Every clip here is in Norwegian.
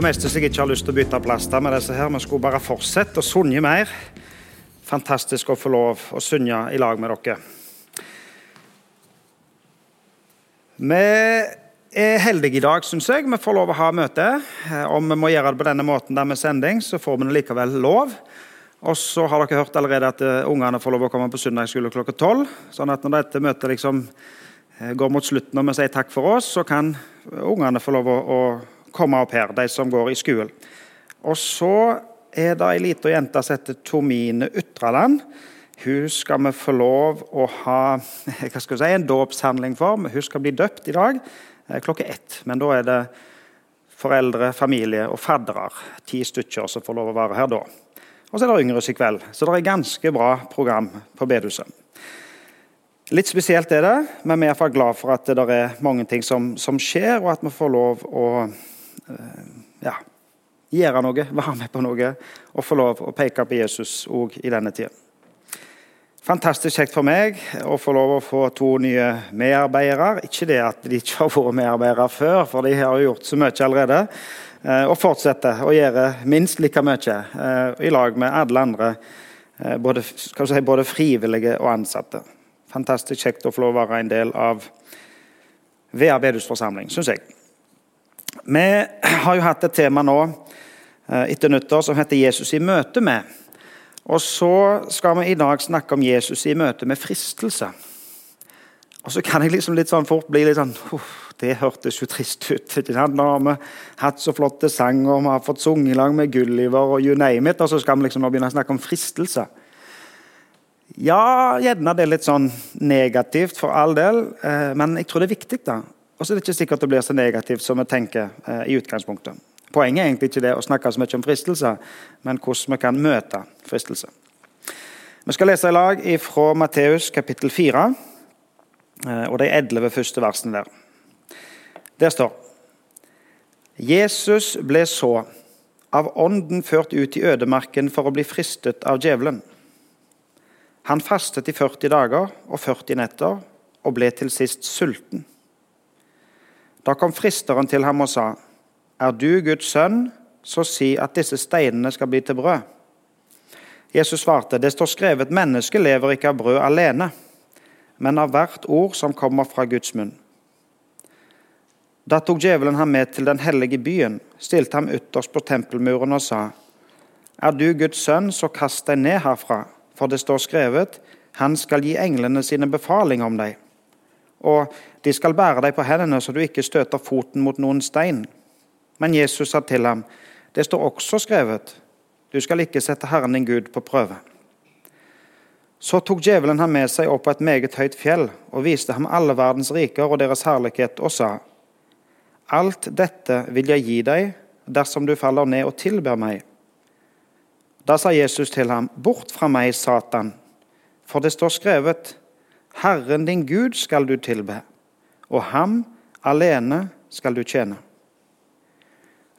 jo meste som jeg ikke har lyst til å bytte plaster med disse her. Vi skulle bare fortsette å synge mer. Fantastisk å få lov å synge i lag med dere. Vi er heldige i dag, syns jeg. Vi får lov å ha møte. Om vi må gjøre det på denne måten der med sending, så får vi det likevel lov. Og så har dere hørt allerede at eh, ungene får lov å komme på søndagsskole klokka tolv. Sånn at når dette møtet liksom eh, går mot slutten og vi sier takk for oss, så kan ungene få lov å komme opp her, de som går i skolen. Og så er det ei lita jente som heter Tomine Ytraland. Hun skal vi få lov å ha si, en dåpshandling for. Hun skal bli døpt i dag eh, klokka ett. Men da er det foreldre, familie og faddere, ti stykker, som får lov å være her da. Og så er det Yngres i kveld. Så det er ganske bra program på bedehuset. Litt spesielt er det, men vi er glad for at det er mange ting som, som skjer, og at vi får lov å ja, gjøre noe, være med på noe og få lov å peke på Jesus òg i denne tida. Fantastisk kjekt for meg å få lov å få to nye medarbeidere. Ikke det at de ikke har vært medarbeidere før, for de har gjort så mye allerede. Eh, og fortsetter å gjøre minst like mye eh, i lag med alle andre, både, si, både frivillige og ansatte. Fantastisk kjekt å få lov å være en del av VA bedehusforsamling, syns jeg. Vi har jo hatt et tema nå eh, etter nyttår som heter 'Jesus i møte med'. Og så skal vi i dag snakke om Jesus i møte med fristelse. Og så kan jeg liksom litt sånn fort bli litt sånn Det hørtes jo trist ut. Nå har vi hatt så flotte sanger, vi har fått sunget i med Gulliver og you name it, og så skal vi liksom nå begynne å snakke om fristelse. Ja, gjerne det er litt sånn negativt, for all del, eh, men jeg tror det er viktig da, og så er det ikke sikkert det blir så negativt som vi tenker eh, i utgangspunktet. Poenget er egentlig ikke det å snakke så mye om fristelse, men hvordan vi kan møte fristelse. Vi skal lese i lag fra Matteus kapittel 4 eh, og de 11 første versene der. Der står Jesus ble så av ånden ført ut i ødemarken for å bli fristet av djevelen. Han fastet i 40 dager og 40 netter og ble til sist sulten. Da kom fristeren til ham og sa, Er du Guds sønn, så si at disse steinene skal bli til brød. Jesus svarte, Det står skrevet, mennesket lever ikke av brød alene, men av hvert ord som kommer fra Guds munn. Da tok djevelen ham med til den hellige byen, stilte ham ytterst på tempelmuren og sa, Er du Guds sønn, så kast deg ned herfra, for det står skrevet, Han skal gi englene sine befaling om deg og de skal bære deg på hendene så du ikke støter foten mot noen stein. Men Jesus sa til ham, det står også skrevet, du skal ikke sette Herren din Gud på prøve. Så tok djevelen ham med seg opp på et meget høyt fjell og viste ham alle verdens riker og deres herlighet og sa, Alt dette vil jeg gi deg dersom du faller ned og tilber meg. Da sa Jesus til ham, Bort fra meg, Satan, for det står skrevet, Herren din Gud skal du tilbe, og ham alene skal du tjene.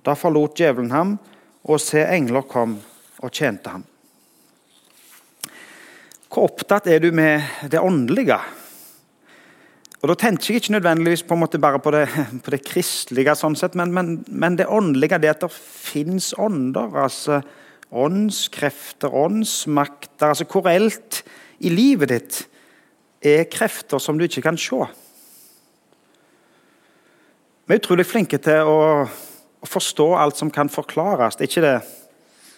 Da forlot djevelen ham, og se, engler kom og tjente ham. Hvor opptatt er du med det åndelige? Og Da tenker jeg ikke nødvendigvis på bare på det, på det kristelige, sånn sett, men, men, men, det åndelige, det at det fins ånder. altså Åndskrefter, åndsmakter. altså Hvor reelt i livet ditt er krefter som du ikke kan se. Vi er utrolig flinke til å, forstå alt som kan forklares. Det er ikke det,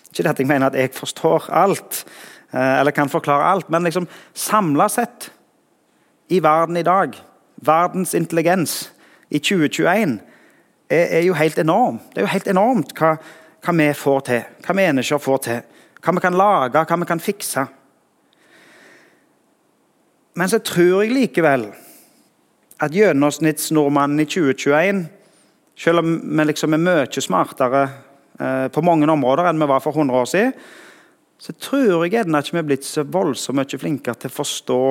ikke det at jeg mener at jeg forstår alt, eh, eller kan forklare alt, men liksom samla sett i verden i dag, verdens intelligens i 2021, er, er jo helt enorm. Det er jo helt enormt hva, hva vi får til, hva mennesker får til. Hva vi kan lage, hva vi kan fikse. Men så tror jeg likevel at gjennomsnittsnordmannen i 2021, selv om vi liksom er mye smartere eh, på mange områder enn vi var for 100 år siden, så tror jeg gjerne ikke vi er blitt så voldsomt mye flinkere til å forstå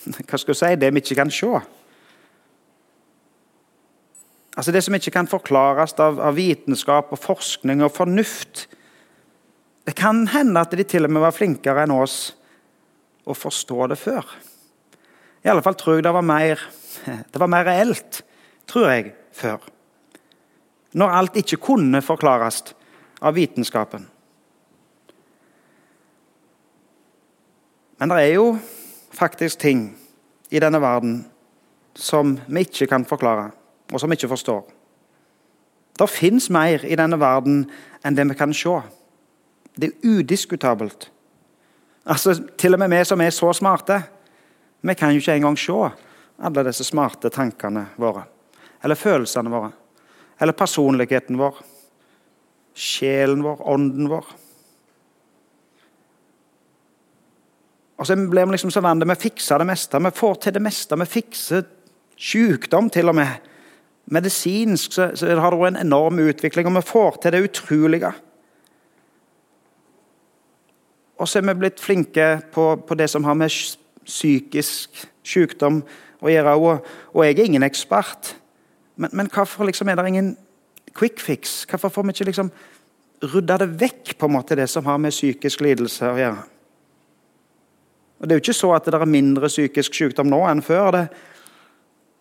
hva skal jeg si, det vi ikke kan se. Altså Det som ikke kan forklares av, av vitenskap og forskning og fornuft. Det kan hende at de til og med var flinkere enn oss å forstå det før. I alle fall tror jeg det var mer, det var mer reelt, tror jeg, før. Når alt ikke kunne forklares av vitenskapen. Men det er jo faktisk ting i denne verden som vi ikke kan forklare, og som vi ikke forstår. Det fins mer i denne verden enn det vi kan se. Det er udiskutabelt. Altså, Til og med vi som er så smarte, vi kan jo ikke engang se alle disse smarte tankene våre. Eller følelsene våre. Eller personligheten vår. Sjelen vår, ånden vår. Og så blir vi liksom så vant til å fikse det meste. Vi får til det meste. Vi fikser sykdom, til og med. Medisinsk så, så har det vært en enorm utvikling, og vi får til det utrolige. Og så er vi blitt flinke på, på det som har med psykisk sykdom å gjøre. Og, og jeg er ingen ekspert, men, men hvorfor liksom er det ingen quick fix? Hvorfor får vi ikke liksom rydda det vekk, på en måte, det som har med psykisk lidelse å gjøre? Og Det er jo ikke så at det er mindre psykisk sykdom nå enn før. Det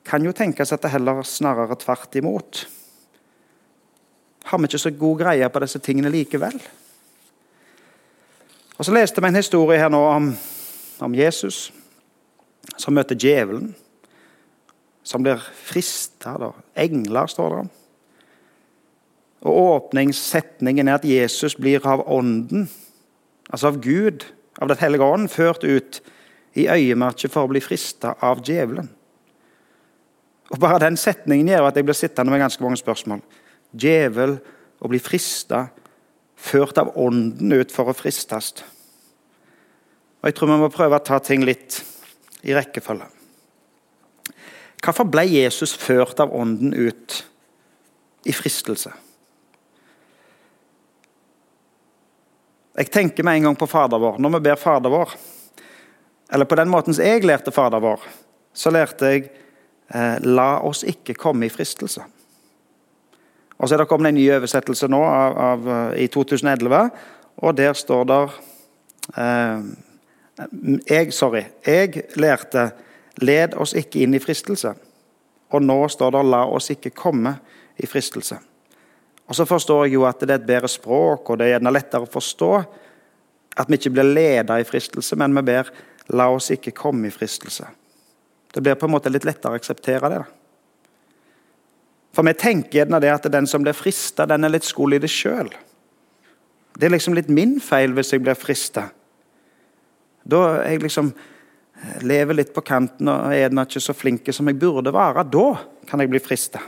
kan jo tenkes at det heller snarere tvert imot. Har vi ikke så god greie på disse tingene likevel? Og Så leste vi en historie her nå om, om Jesus som møter djevelen. Som blir frista. Engler, står det. Og Åpningssetningen er at Jesus blir av Ånden, altså av Gud, av Den hellige ånd, ført ut i øyemerket for å bli frista av djevelen. Og Bare den setningen gjør at jeg blir sittende med ganske mange spørsmål. Djevel å bli frista, ført av Ånden ut for å fristes. Og Jeg tror vi må prøve å ta ting litt i rekkefølge. Hvorfor ble Jesus ført av Ånden ut i fristelse? Jeg tenker med en gang på Fader vår. Når vi ber Fader vår, eller på den måten som jeg lærte Fader vår, så lærte jeg eh, 'La oss ikke komme i fristelse'. Og så er det kommet en ny oversettelse nå av, av, eh, i 2011, og der står det eh, jeg, Sorry. Jeg lærte 'led oss ikke inn i fristelse'. Og nå står det 'la oss ikke komme i fristelse'. Og Så forstår jeg jo at det er et bedre språk, og det er lettere å forstå at vi ikke blir ledet i fristelse, men vi ber 'la oss ikke komme i fristelse'. Det blir på en måte litt lettere å akseptere det. For vi tenker gjerne det at den som blir frista, den er litt skole i det sjøl. Det er liksom litt min feil hvis jeg blir frista. Da jeg liksom eh, lever litt på kanten og er ikke så flink som jeg burde være, da kan jeg bli frista.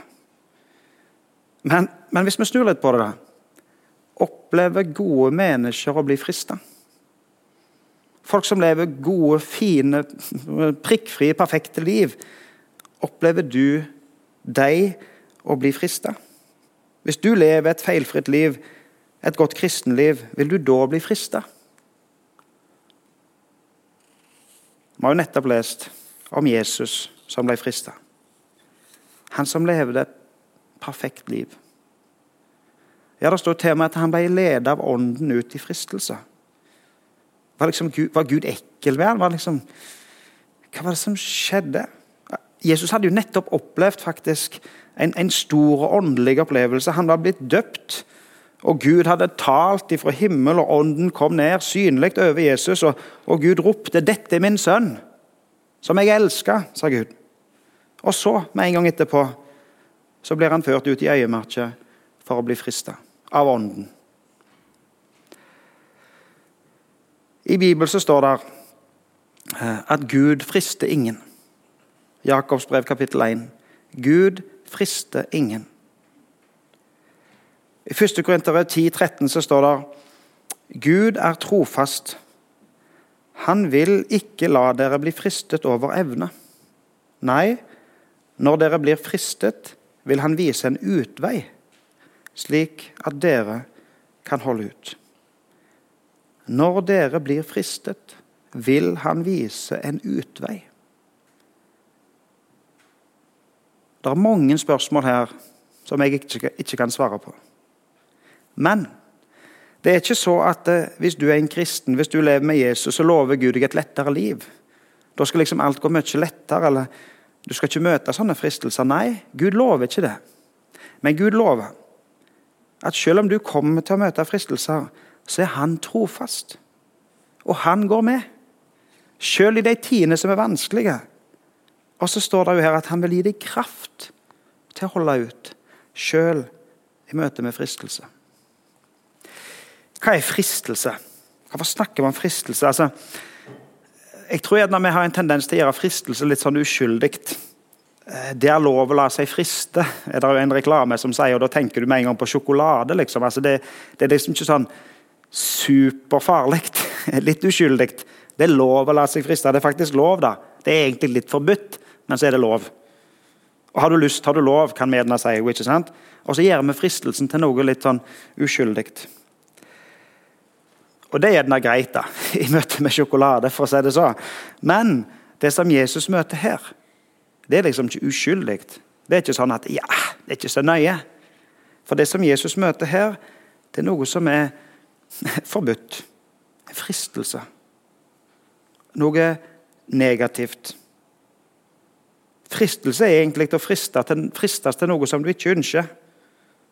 Men, men, hvis vi snur litt på det, da. Opplever gode mennesker å bli frista? Folk som lever gode, fine, prikkfrie, perfekte liv. Opplever du deg å bli frista? Hvis du lever et feilfritt liv, et godt kristenliv, vil du da bli frista? Vi har jo nettopp lest om Jesus som ble frista. Han som levde et perfekt liv. Ja, Det står til og med at han ble ledet av Ånden ut i fristelse. Var, liksom, var Gud ekkel ved ham? Liksom, hva var det som skjedde? Jesus hadde jo nettopp opplevd faktisk en, en stor åndelig opplevelse. Han var blitt døpt og Gud hadde talt ifra himmel, og ånden kom ned synlig over Jesus. Og, og Gud ropte 'Dette er min sønn, som jeg elsker', sa Gud. Og så, med en gang etterpå, så blir han ført ut i øyemerket for å bli frista av ånden. I Bibelen så står det eh, at Gud frister ingen. Jakobs brev kapittel 1. Gud frister ingen. I 1. Korinter 10, 13 så står det Gud er trofast. Han vil ikke la dere bli fristet over evne. Nei, når dere blir fristet, vil han vise en utvei, slik at dere kan holde ut. Når dere blir fristet, vil han vise en utvei. Det er mange spørsmål her som jeg ikke kan svare på. Men det er ikke så at eh, hvis du er en kristen, hvis du lever med Jesus, så lover Gud deg et lettere liv. Da skal liksom alt gå mye lettere. eller Du skal ikke møte sånne fristelser. Nei, Gud lover ikke det. Men Gud lover at selv om du kommer til å møte fristelser, så er han trofast. Og han går med. Selv i de tidene som er vanskelige. Og så står det jo her at han vil gi deg kraft til å holde ut, selv i møte med fristelse. Hva er fristelse? Hvorfor snakker man fristelse? Altså, jeg tror at når vi har en tendens til å gjøre fristelse litt sånn uskyldig. Eh, det er lov å la seg friste, er det en reklame som sier. og Da tenker du med en gang på sjokolade. liksom. Altså det, det, er liksom ikke sånn superfarlig. Litt uskyldig. Det er lov å la seg friste. Det er faktisk lov, da. Det er egentlig litt forbudt, men så er det lov. Og Har du lyst, har du lov, kan medene si. Og så gjør vi fristelsen til noe litt sånn uskyldig. Og det er gjerne greit da, i møte med sjokolade, for å si det så. Men det som Jesus møter her, det er liksom ikke uskyldig. Det er ikke sånn at ja, det er ikke så nøye. For det som Jesus møter her, det er noe som er forbudt. En fristelse. Noe negativt. Fristelse er egentlig å friste til, fristes til noe som du ikke ønsker.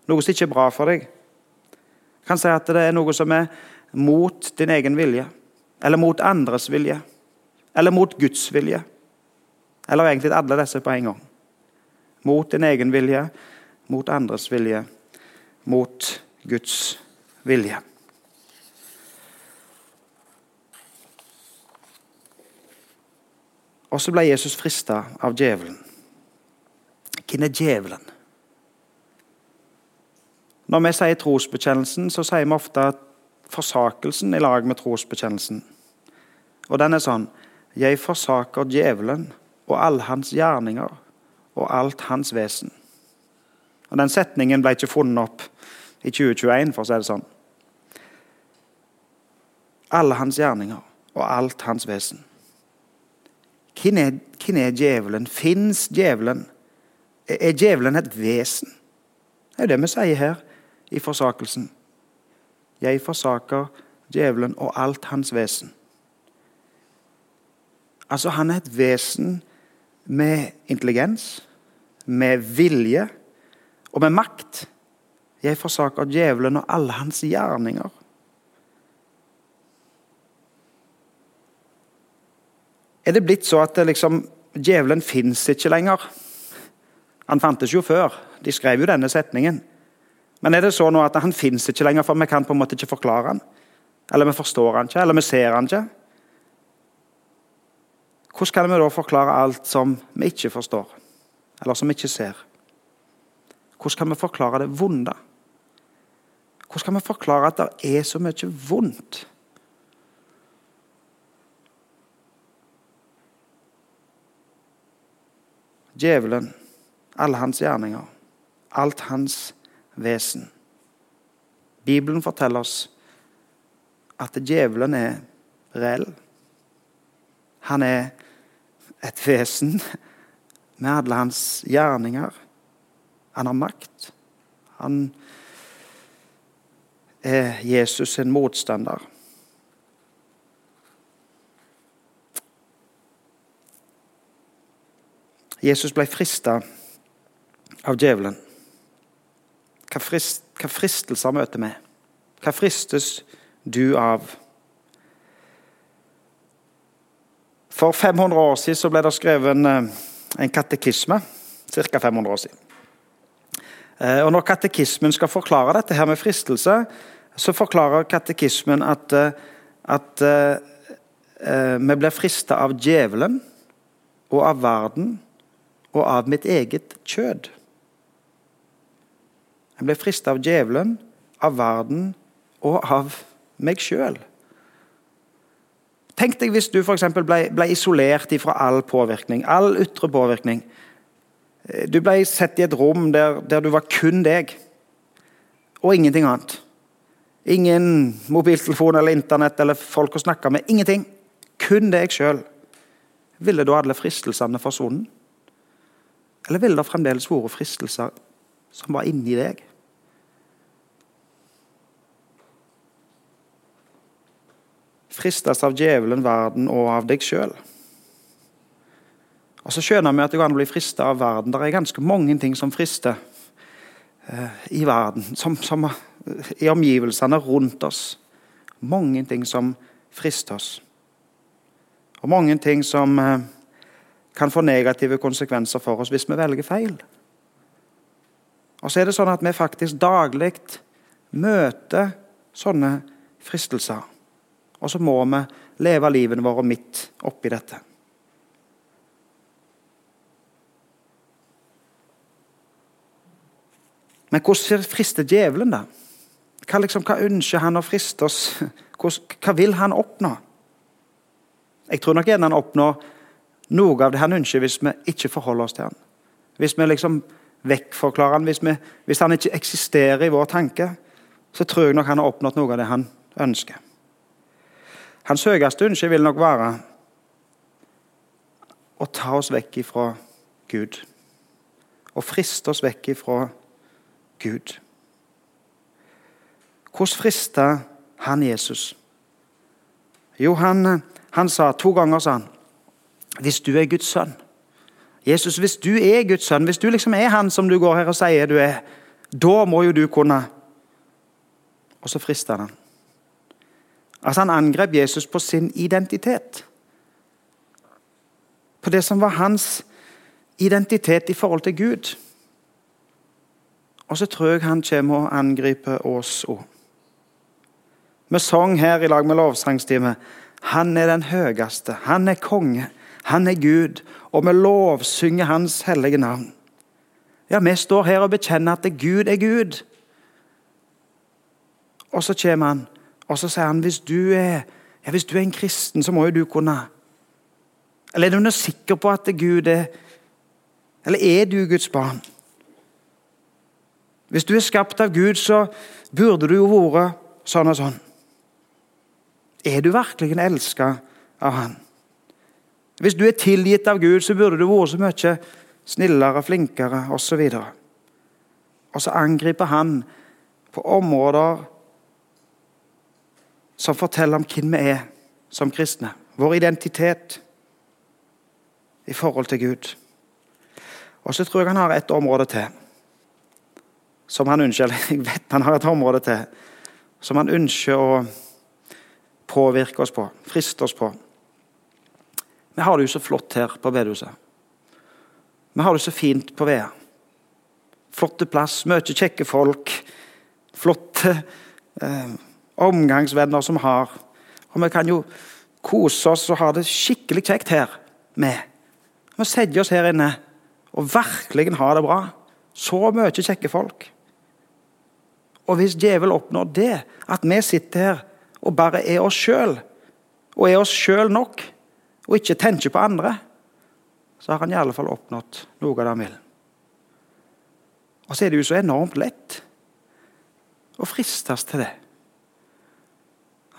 Noe som ikke er bra for deg. Jeg kan si at det er noe som er mot din egen vilje. Eller mot andres vilje. Eller mot Guds vilje. Eller egentlig alle disse på en gang. Mot din egen vilje, mot andres vilje, mot Guds vilje. Og så ble Jesus frista av djevelen. Hvem er djevelen? Når vi sier trosbekjennelsen, så sier vi ofte forsakelsen i lag med trosbekjennelsen. Og den er sånn Jeg forsaker djevelen og alle hans gjerninger og alt hans vesen. Og Den setningen ble ikke funnet opp i 2021, for å si det sånn. Alle hans gjerninger og alt hans vesen. Hvem er, er djevelen? Fins djevelen? Er djevelen et vesen? Det er jo det vi sier her i forsakelsen. Jeg forsaker djevelen og alt hans vesen. Altså, han er et vesen med intelligens, med vilje og med makt. Jeg forsaker djevelen og alle hans gjerninger. er det blitt så at liksom, djevelen fins ikke lenger. Han fantes jo før. De skrev jo denne setningen. Men er det så nå at han fins ikke lenger, for vi kan på en måte ikke forklare han? Eller vi forstår han ikke, eller vi ser han ikke? Hvordan kan vi da forklare alt som vi ikke forstår, eller som vi ikke ser? Hvordan kan vi forklare det vonde? Hvordan kan vi forklare at det er så mye vondt? Djevelen, alle hans gjerninger, alt hans vesen. Bibelen forteller oss at djevelen er reell. Han er et vesen med alle hans gjerninger. Han har makt. Han er Jesus sin motstander. Jesus ble frista av djevelen. Hva, frist, hva fristelser møter vi? Hva fristes du av? For 500 år siden ble det skrevet en, eh, en katekisme. Ca. 500 år siden. Eh, og Når katekismen skal forklare dette her med fristelse, så forklarer katekismen at, eh, at uh, vi blir frista av djevelen og av verden og av mitt eget kjød. Jeg ble frista av djevelen, av verden og av meg sjøl. Tenk deg hvis du for ble, ble isolert fra all påvirkning, all ytre påvirkning. Du ble sett i et rom der, der, du var kun deg, og ingenting annet. Ingen mobiltelefon eller internett eller folk å snakke med. Ingenting. Kun deg sjøl. Ville da alle fristelsene forsvunnet? Eller ville det fremdeles vært fristelser som var inni deg? Fristes av djevelen, verden og av deg sjøl. Og så skjønner vi at det går an å bli frista av verden. Det er ganske mange ting som frister. eh, i verden, som, som, i omgivelsene rundt oss. Mange ting som frister oss. Og mange ting som eh, kan få negative konsekvenser for oss hvis vi velger feil. Og så er det sånn at vi faktisk daglig møter sånne fristelser. Og så må vi leve livene våre midt oppi dette. Men hvordan frister djevelen, da? Hva, liksom, hva ønsker han å friste oss? hva vil han oppnå? Jeg tror nok gjerne han oppnår noe av det han ønsker hvis vi ikke forholder oss til han. Hvis vi liksom vekkforklarer han, hvis, vi, hvis han ikke eksisterer i vår tanke, så tror jeg nok han har oppnådd noe av det han ønsker. Hans høyeste ønske vil nok være å ta oss vekk ifra Gud. Og friste oss vekk ifra Gud. Hvordan frista han Jesus? Jo, han, han sa to ganger sa han, hvis du er Guds sønn Jesus, hvis du er Guds sønn, hvis du liksom er han som du går her og sier du er, da må jo du kunne Og så frista han. Altså Han angrep Jesus på sin identitet. På det som var hans identitet i forhold til Gud. Og så tror jeg han kommer og angriper oss òg. Vi sang her i lag med lovsangstime. Han er den høyeste, han er konge, han er Gud, og vi lovsynger Hans hellige navn. Ja, Vi står her og bekjenner at Gud er Gud. Og så kommer han, og så sier han hvis du er, ja, hvis du er en kristen, så må jo du kunne Eller er du sikker på at Gud er Eller er du Guds barn? Hvis du er skapt av Gud, så burde du jo vært sånn og sånn. Er du virkelig elska av Han? Hvis du er tilgitt av Gud, så burde du vært så mye snillere, flinkere osv. Og, og så angriper han på områder som forteller om hvem vi er som kristne. Vår identitet i forhold til Gud. Og så tror jeg han har et område til som han ønsker jeg vet han har et område til, som han ønsker å påvirke oss på, friste oss på. Vi har det jo så flott her på bedehuset. Vi har det så fint på Vea. Flotte plass, mye kjekke folk. Flotte eh, omgangsvenner som har. Og vi kan jo kose oss og ha det skikkelig kjekt her med. Vi setter oss her inne og virkelig ha det bra. Så mye kjekke folk. Og hvis djevel oppnår det, at vi sitter her og bare er oss sjøl, og er oss sjøl nok, og ikke tenker på andre, så har han i alle fall oppnådd noe av det han vil. Og så er det jo så enormt lett å fristes til det.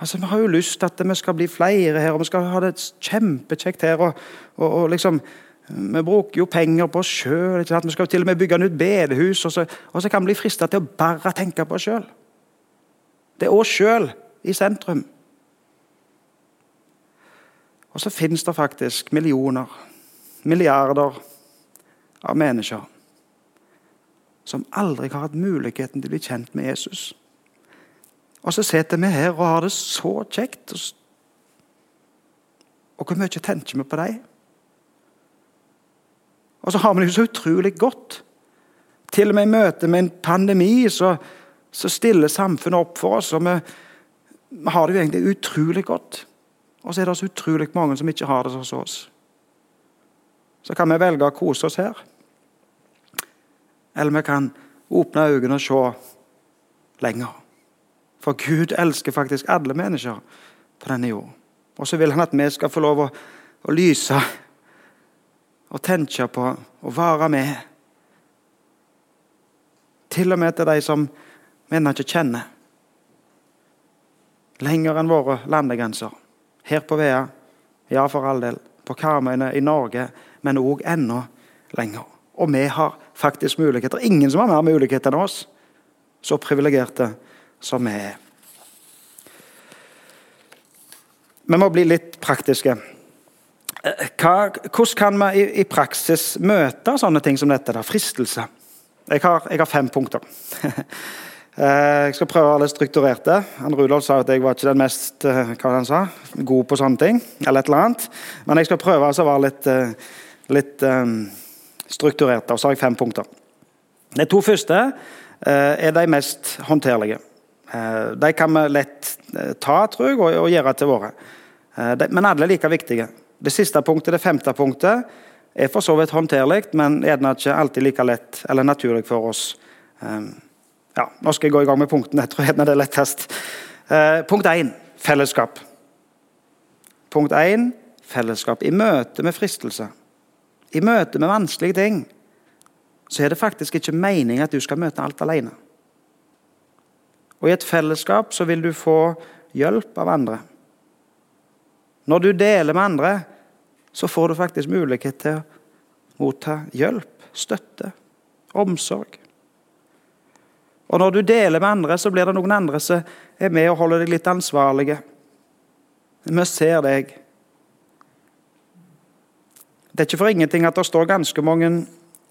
Altså, Vi har jo lyst til at vi skal bli flere her, og vi skal ha det kjempekjekt her. og, og, og liksom vi bruker jo penger på oss sjøl. Vi skal til og med bygge nytt bedehus. Og så, og så kan vi bli frista til å bare tenke på oss sjøl. Det er oss sjøl i sentrum. Og så finnes det faktisk millioner, milliarder av mennesker som aldri har hatt muligheten til å bli kjent med Jesus. Og så sitter vi her og har det så kjekt. Og hvor mye tenker vi på dem? Og så har vi det jo så utrolig godt. Til og med i møte med en pandemi så, så stiller samfunnet opp for oss. og vi, vi, har det jo egentlig utrolig godt. Og så er det så utrolig mange som ikke har det hos oss. Så kan vi velge å kose oss her. Eller vi kan åpne øynene og se lenger. For Gud elsker faktisk alle mennesker på denne jord. Og så vil han at vi skal få lov å, å lyse og tenke på og være med. Til og med til de som vi ennå ikke kjenner. Lenger enn våre landegrenser. Her på Vea, ja for all del, på Karmøyene i Norge, men òg enda lenger. Og vi har faktisk muligheter. Ingen som har mer muligheter enn oss. Så privilegerte som vi er. Vi må bli litt praktiske. Hva, hvordan kan vi i, i, praksis møte sånne ting som dette? da, Fristelse. Jeg har, jeg har fem punkter. Eh, jeg skal prøve å være litt strukturert. Han Rudolf sa at jeg var ikke den mest eh, hva han sa, god på sånne ting. eller et eller annet. Men jeg skal prøve altså å være litt, eh, litt um, strukturert. Og så har jeg fem punkter. De to første er de mest håndterlige. Uh, de kan vi lett uh, ta tror jeg, og, gjøre til våre. Men alle er like viktige. Det siste punktet, det femte punktet, er for så vidt håndterlig, men gjerne ikke alltid like lett eller naturlig for oss. Ja, nå skal jeg gå i gang med punktene. Jeg tror gjerne det er lettest. Punkt 1 fellesskap. Punkt 1 fellesskap. I møte med fristelse, i møte med vanskelige ting, så er det faktisk ikke meningen at du skal møte alt alene. Og I et fellesskap så vil du få hjelp av andre. Når du deler med andre, så får du faktisk mulighet til å motta hjelp, støtte, omsorg. Og når du deler med andre, så blir det noen andre som er med og holder deg litt ansvarlige. Vi ser deg. Det er ikke for ingenting at det står ganske mange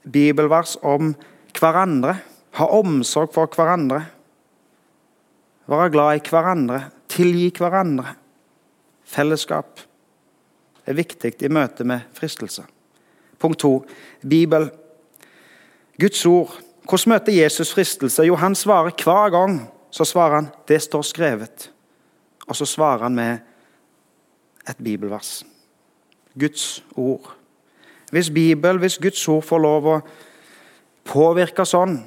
bibelvers om hverandre. Ha omsorg for hverandre. Være glad i hverandre. Tilgi hverandre. Fellesskap er viktig i møte med fristelse. Punkt to Bibel. Guds ord. Hvordan møter Jesus fristelse? Jo, han svarer hver gang. Så svarer han 'Det står skrevet'. Og så svarer han med et bibelvers. Guds ord. Hvis Bibel, hvis Guds ord får lov å påvirke sånn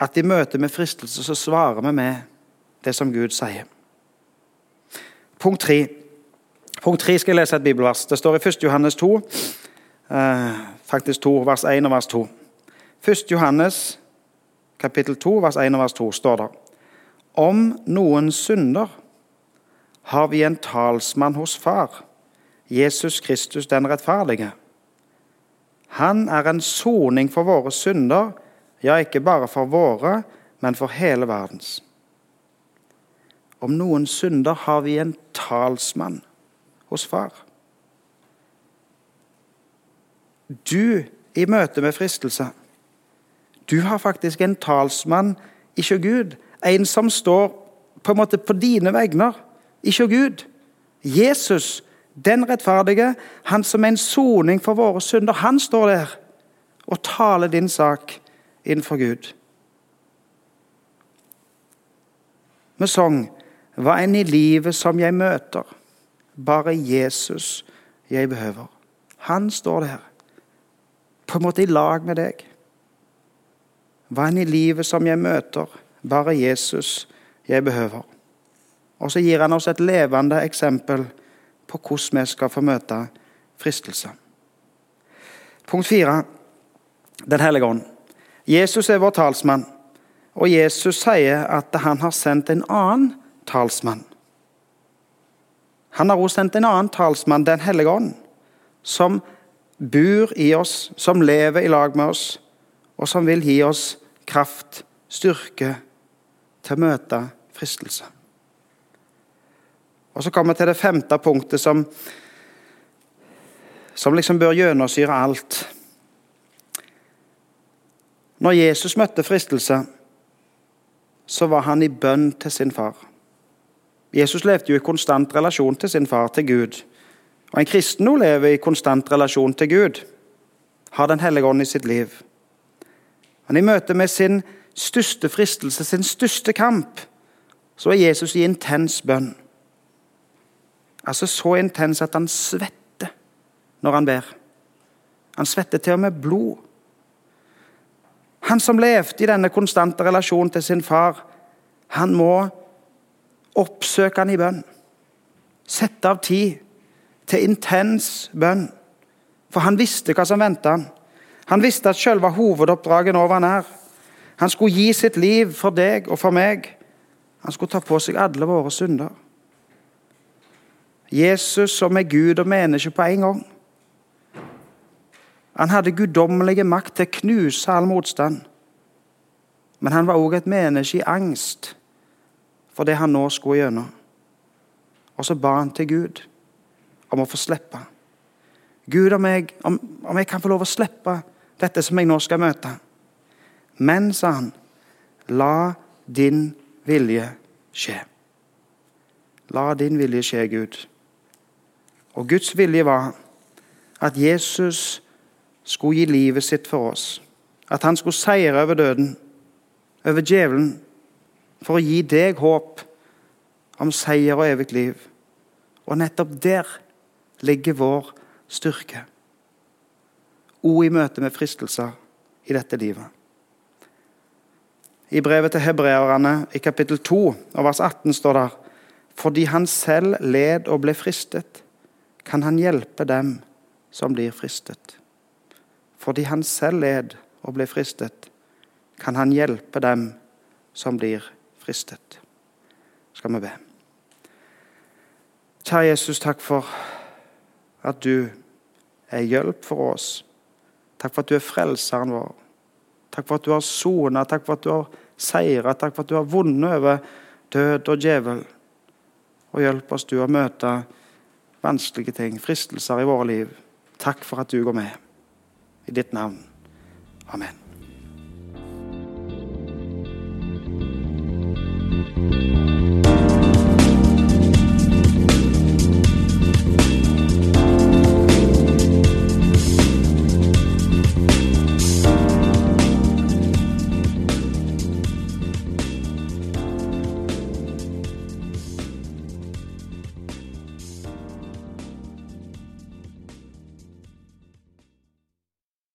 at i møte med fristelse så svarer vi med det som Gud sier. Punkt tre. Punkt 3 skal jeg lese et bibelvers. Det står i 1. Johannes 2, eh, faktisk 2, vers 1 og vers 2. 1. Johannes kapittel 2, vers 1 og vers 2 står det Om noen synder har vi en talsmann hos Far, Jesus Kristus den rettferdige. Han er en soning for våre synder, ja, ikke bare for våre, men for hele verdens. Om noen synder har vi en talsmann hos far. Du i møte med fristelse. Du har faktisk en talsmann, ikke Gud. En som står på en måte på dine vegner, ikke Gud. Jesus, den rettferdige, han som er en soning for våre synder, han står der og taler din sak innenfor Gud. Med sang Hva enn i livet som jeg møter bare Jesus jeg behøver. Han står der, på en måte i lag med deg. Hva enn i livet som jeg møter, bare Jesus jeg behøver. Og så gir han oss et levende eksempel på hvordan vi skal få møte fristelse. Punkt fire Den hellige ånd. Jesus er vår talsmann, og Jesus sier at han har sendt en annen talsmann. Han har også sendt en annen talsmann, Den hellige ånd, som bor i oss, som lever i lag med oss, og som vil gi oss kraft, styrke, til å møte fristelse. Og Så kommer vi til det femte punktet, som, som liksom bør gjennomsyre alt. Når Jesus møtte fristelse, så var han i bønn til sin far. Jesus levde jo i konstant relasjon til sin far, til Gud. Og En kristen nå lever i konstant relasjon til Gud, har Den hellige ånd i sitt liv. Men i møte med sin største fristelse, sin største kamp, så er Jesus i intens bønn. Altså så intens at han svetter når han ber. Han svetter til og med blod. Han som levde i denne konstante relasjonen til sin far, han må Oppsøk han i bønn. Sett av tid til intens bønn. For han visste hva som ventet han. Han visste at selve hovedoppdraget nå var nær. Han skulle gi sitt liv for deg og for meg. Han skulle ta på seg alle våre synder. Jesus som er Gud og menneske på en gang. Han hadde guddommelig makt til å knuse all motstand. Men han var òg et menneske i angst for det han nå skulle gjennom. Og så ba han til Gud om å få slippe. Gud, om jeg, om, om jeg kan få lov å slippe dette som jeg nå skal møte. Men, sa han, la din vilje skje. La din vilje skje, Gud. Og Guds vilje var at Jesus skulle gi livet sitt for oss. At han skulle seire over døden, over djevelen, for å gi deg håp om seier og evig liv. Og nettopp der ligger vår styrke. O i møte med fristelser i dette livet. I brevet til hebreerne i kapittel 2 og vers 18 står det fordi han selv led og ble fristet, kan han hjelpe dem som blir fristet. Fordi han selv led og ble fristet, kan han hjelpe dem som blir fristet. Skal vi be. Kjære Jesus, takk for at du er hjelp for oss. Takk for at du er frelseren vår. Takk for at du har sona, takk for at du har seira, Takk for at du har vunnet over død og djevel. Og hjelp oss du å møte vanskelige ting, fristelser i våre liv. Takk for at du går med. I ditt navn. Amen.